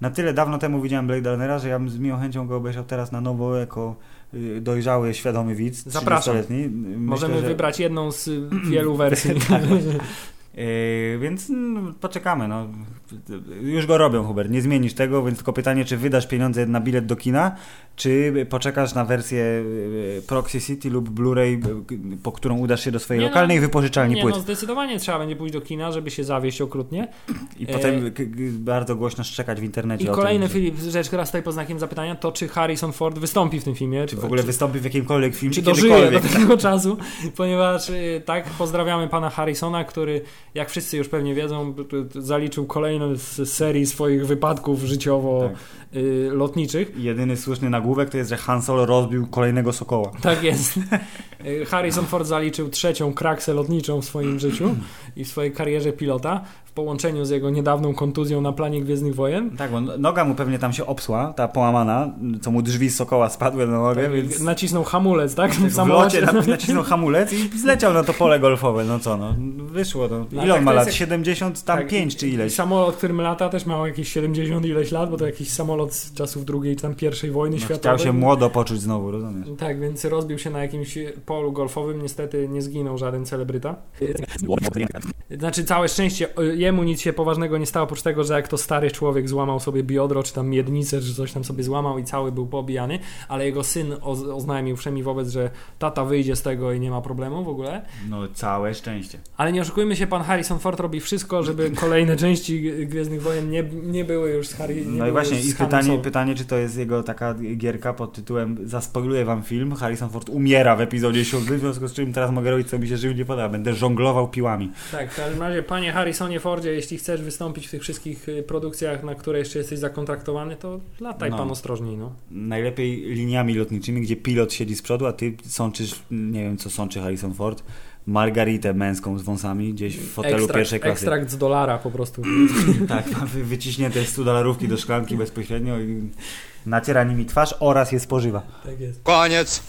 na tyle dawno temu widziałem Blade Runnera, że ja bym z miłą chęcią go obejrzał teraz na nowo jako y, dojrzały, świadomy widz. Zapraszam. 30-letni. Myślę, Możemy że- wybrać jedną z y, wielu wersji. Yy, więc no, poczekamy. No. Już go robią, Hubert. Nie zmienisz tego, więc tylko pytanie, czy wydasz pieniądze na bilet do kina, czy poczekasz na wersję yy, Proxy City lub Blu-ray, yy, po którą udasz się do swojej Nie no, lokalnej wypożyczalni Nie płyt. no, zdecydowanie trzeba będzie pójść do kina, żeby się zawieść okrutnie. I e- potem bardzo głośno szczekać w internecie. I kolejny tym, Filip, rzecz, która stoi pod znakiem zapytania, to czy Harrison Ford wystąpi w tym filmie. Czy w ogóle wystąpi w jakimkolwiek filmie, czy dożyje do tego czasu, ponieważ y, tak, pozdrawiamy pana Harrisona, który, jak wszyscy już pewnie wiedzą, zaliczył kolejną z serii swoich wypadków życiowo-lotniczych. Jedyny słuszny nagłówek to jest, że Han Solo rozbił kolejnego Sokoła. Tak jest. Y, Harrison Ford zaliczył trzecią kraksę lotniczą w swoim życiu i w swojej karierze pilota w połączeniu z jego niedawną kontuzją na planie Gwiezdnych Wojen. Tak, bo noga mu pewnie tam się obsła, ta połamana, co mu drzwi z Sokoła spadły na nogę, Tak, więc Nacisnął hamulec, tak? w locie na- nacisnął hamulec i zleciał na to pole golfowe. No co, no wyszło. No. No, Ile tak on ma to jest lat? jak- 70, tam Tak, 5 czy ileś. I samolot, którym lata też miał jakieś 70 ileś lat, bo to jakiś samolot z czasów drugiej czy tam pierwszej wojny No, światowej. chciał się młodo poczuć znowu, rozumiesz? Tak, więc rozbił się na jakimś polu golfowym. Niestety nie zginął żaden celebryta. Znaczy, całe szczęście jemu nic się poważnego nie stało, oprócz tego, że jak to stary człowiek złamał sobie biodro, czy tam miednicę, czy coś tam sobie złamał i cały był pobijany, ale jego syn oz- oznajmił wszemi wobec, że tata wyjdzie z tego i nie ma problemu w ogóle. No całe szczęście. Ale nie oszukujmy się, pan Harrison Ford robi wszystko, żeby kolejne części Gwiezdnych Wojen nie, nie były już z Harry. No i właśnie, i pytanie, pytanie, czy to jest jego taka gierka pod tytułem Zaspoiluję wam film, Harrison Ford umiera w epizodzie 7, w związku z czym teraz mogę robić co mi się żywnie podoba, będę żonglował piłami. Tak, w każdym razie, panie Harrisonie Fordzie, jeśli chcesz wystąpić w tych wszystkich y, produkcjach, na które jeszcze jesteś zakontraktowany, to lataj No. pan ostrożniej, no. Najlepiej liniami lotniczymi, gdzie pilot siedzi z przodu, a ty sączysz, nie wiem co sączy Harrison Ford, margaritę męską z wąsami gdzieś w fotelu Ekstrakt, pierwszej klasy. ekstrakt z dolara po prostu. Tak, wyciśnięte 100 dolarówki do szklanki bezpośrednio i naciera nimi twarz oraz je spożywa. tak jest. Koniec.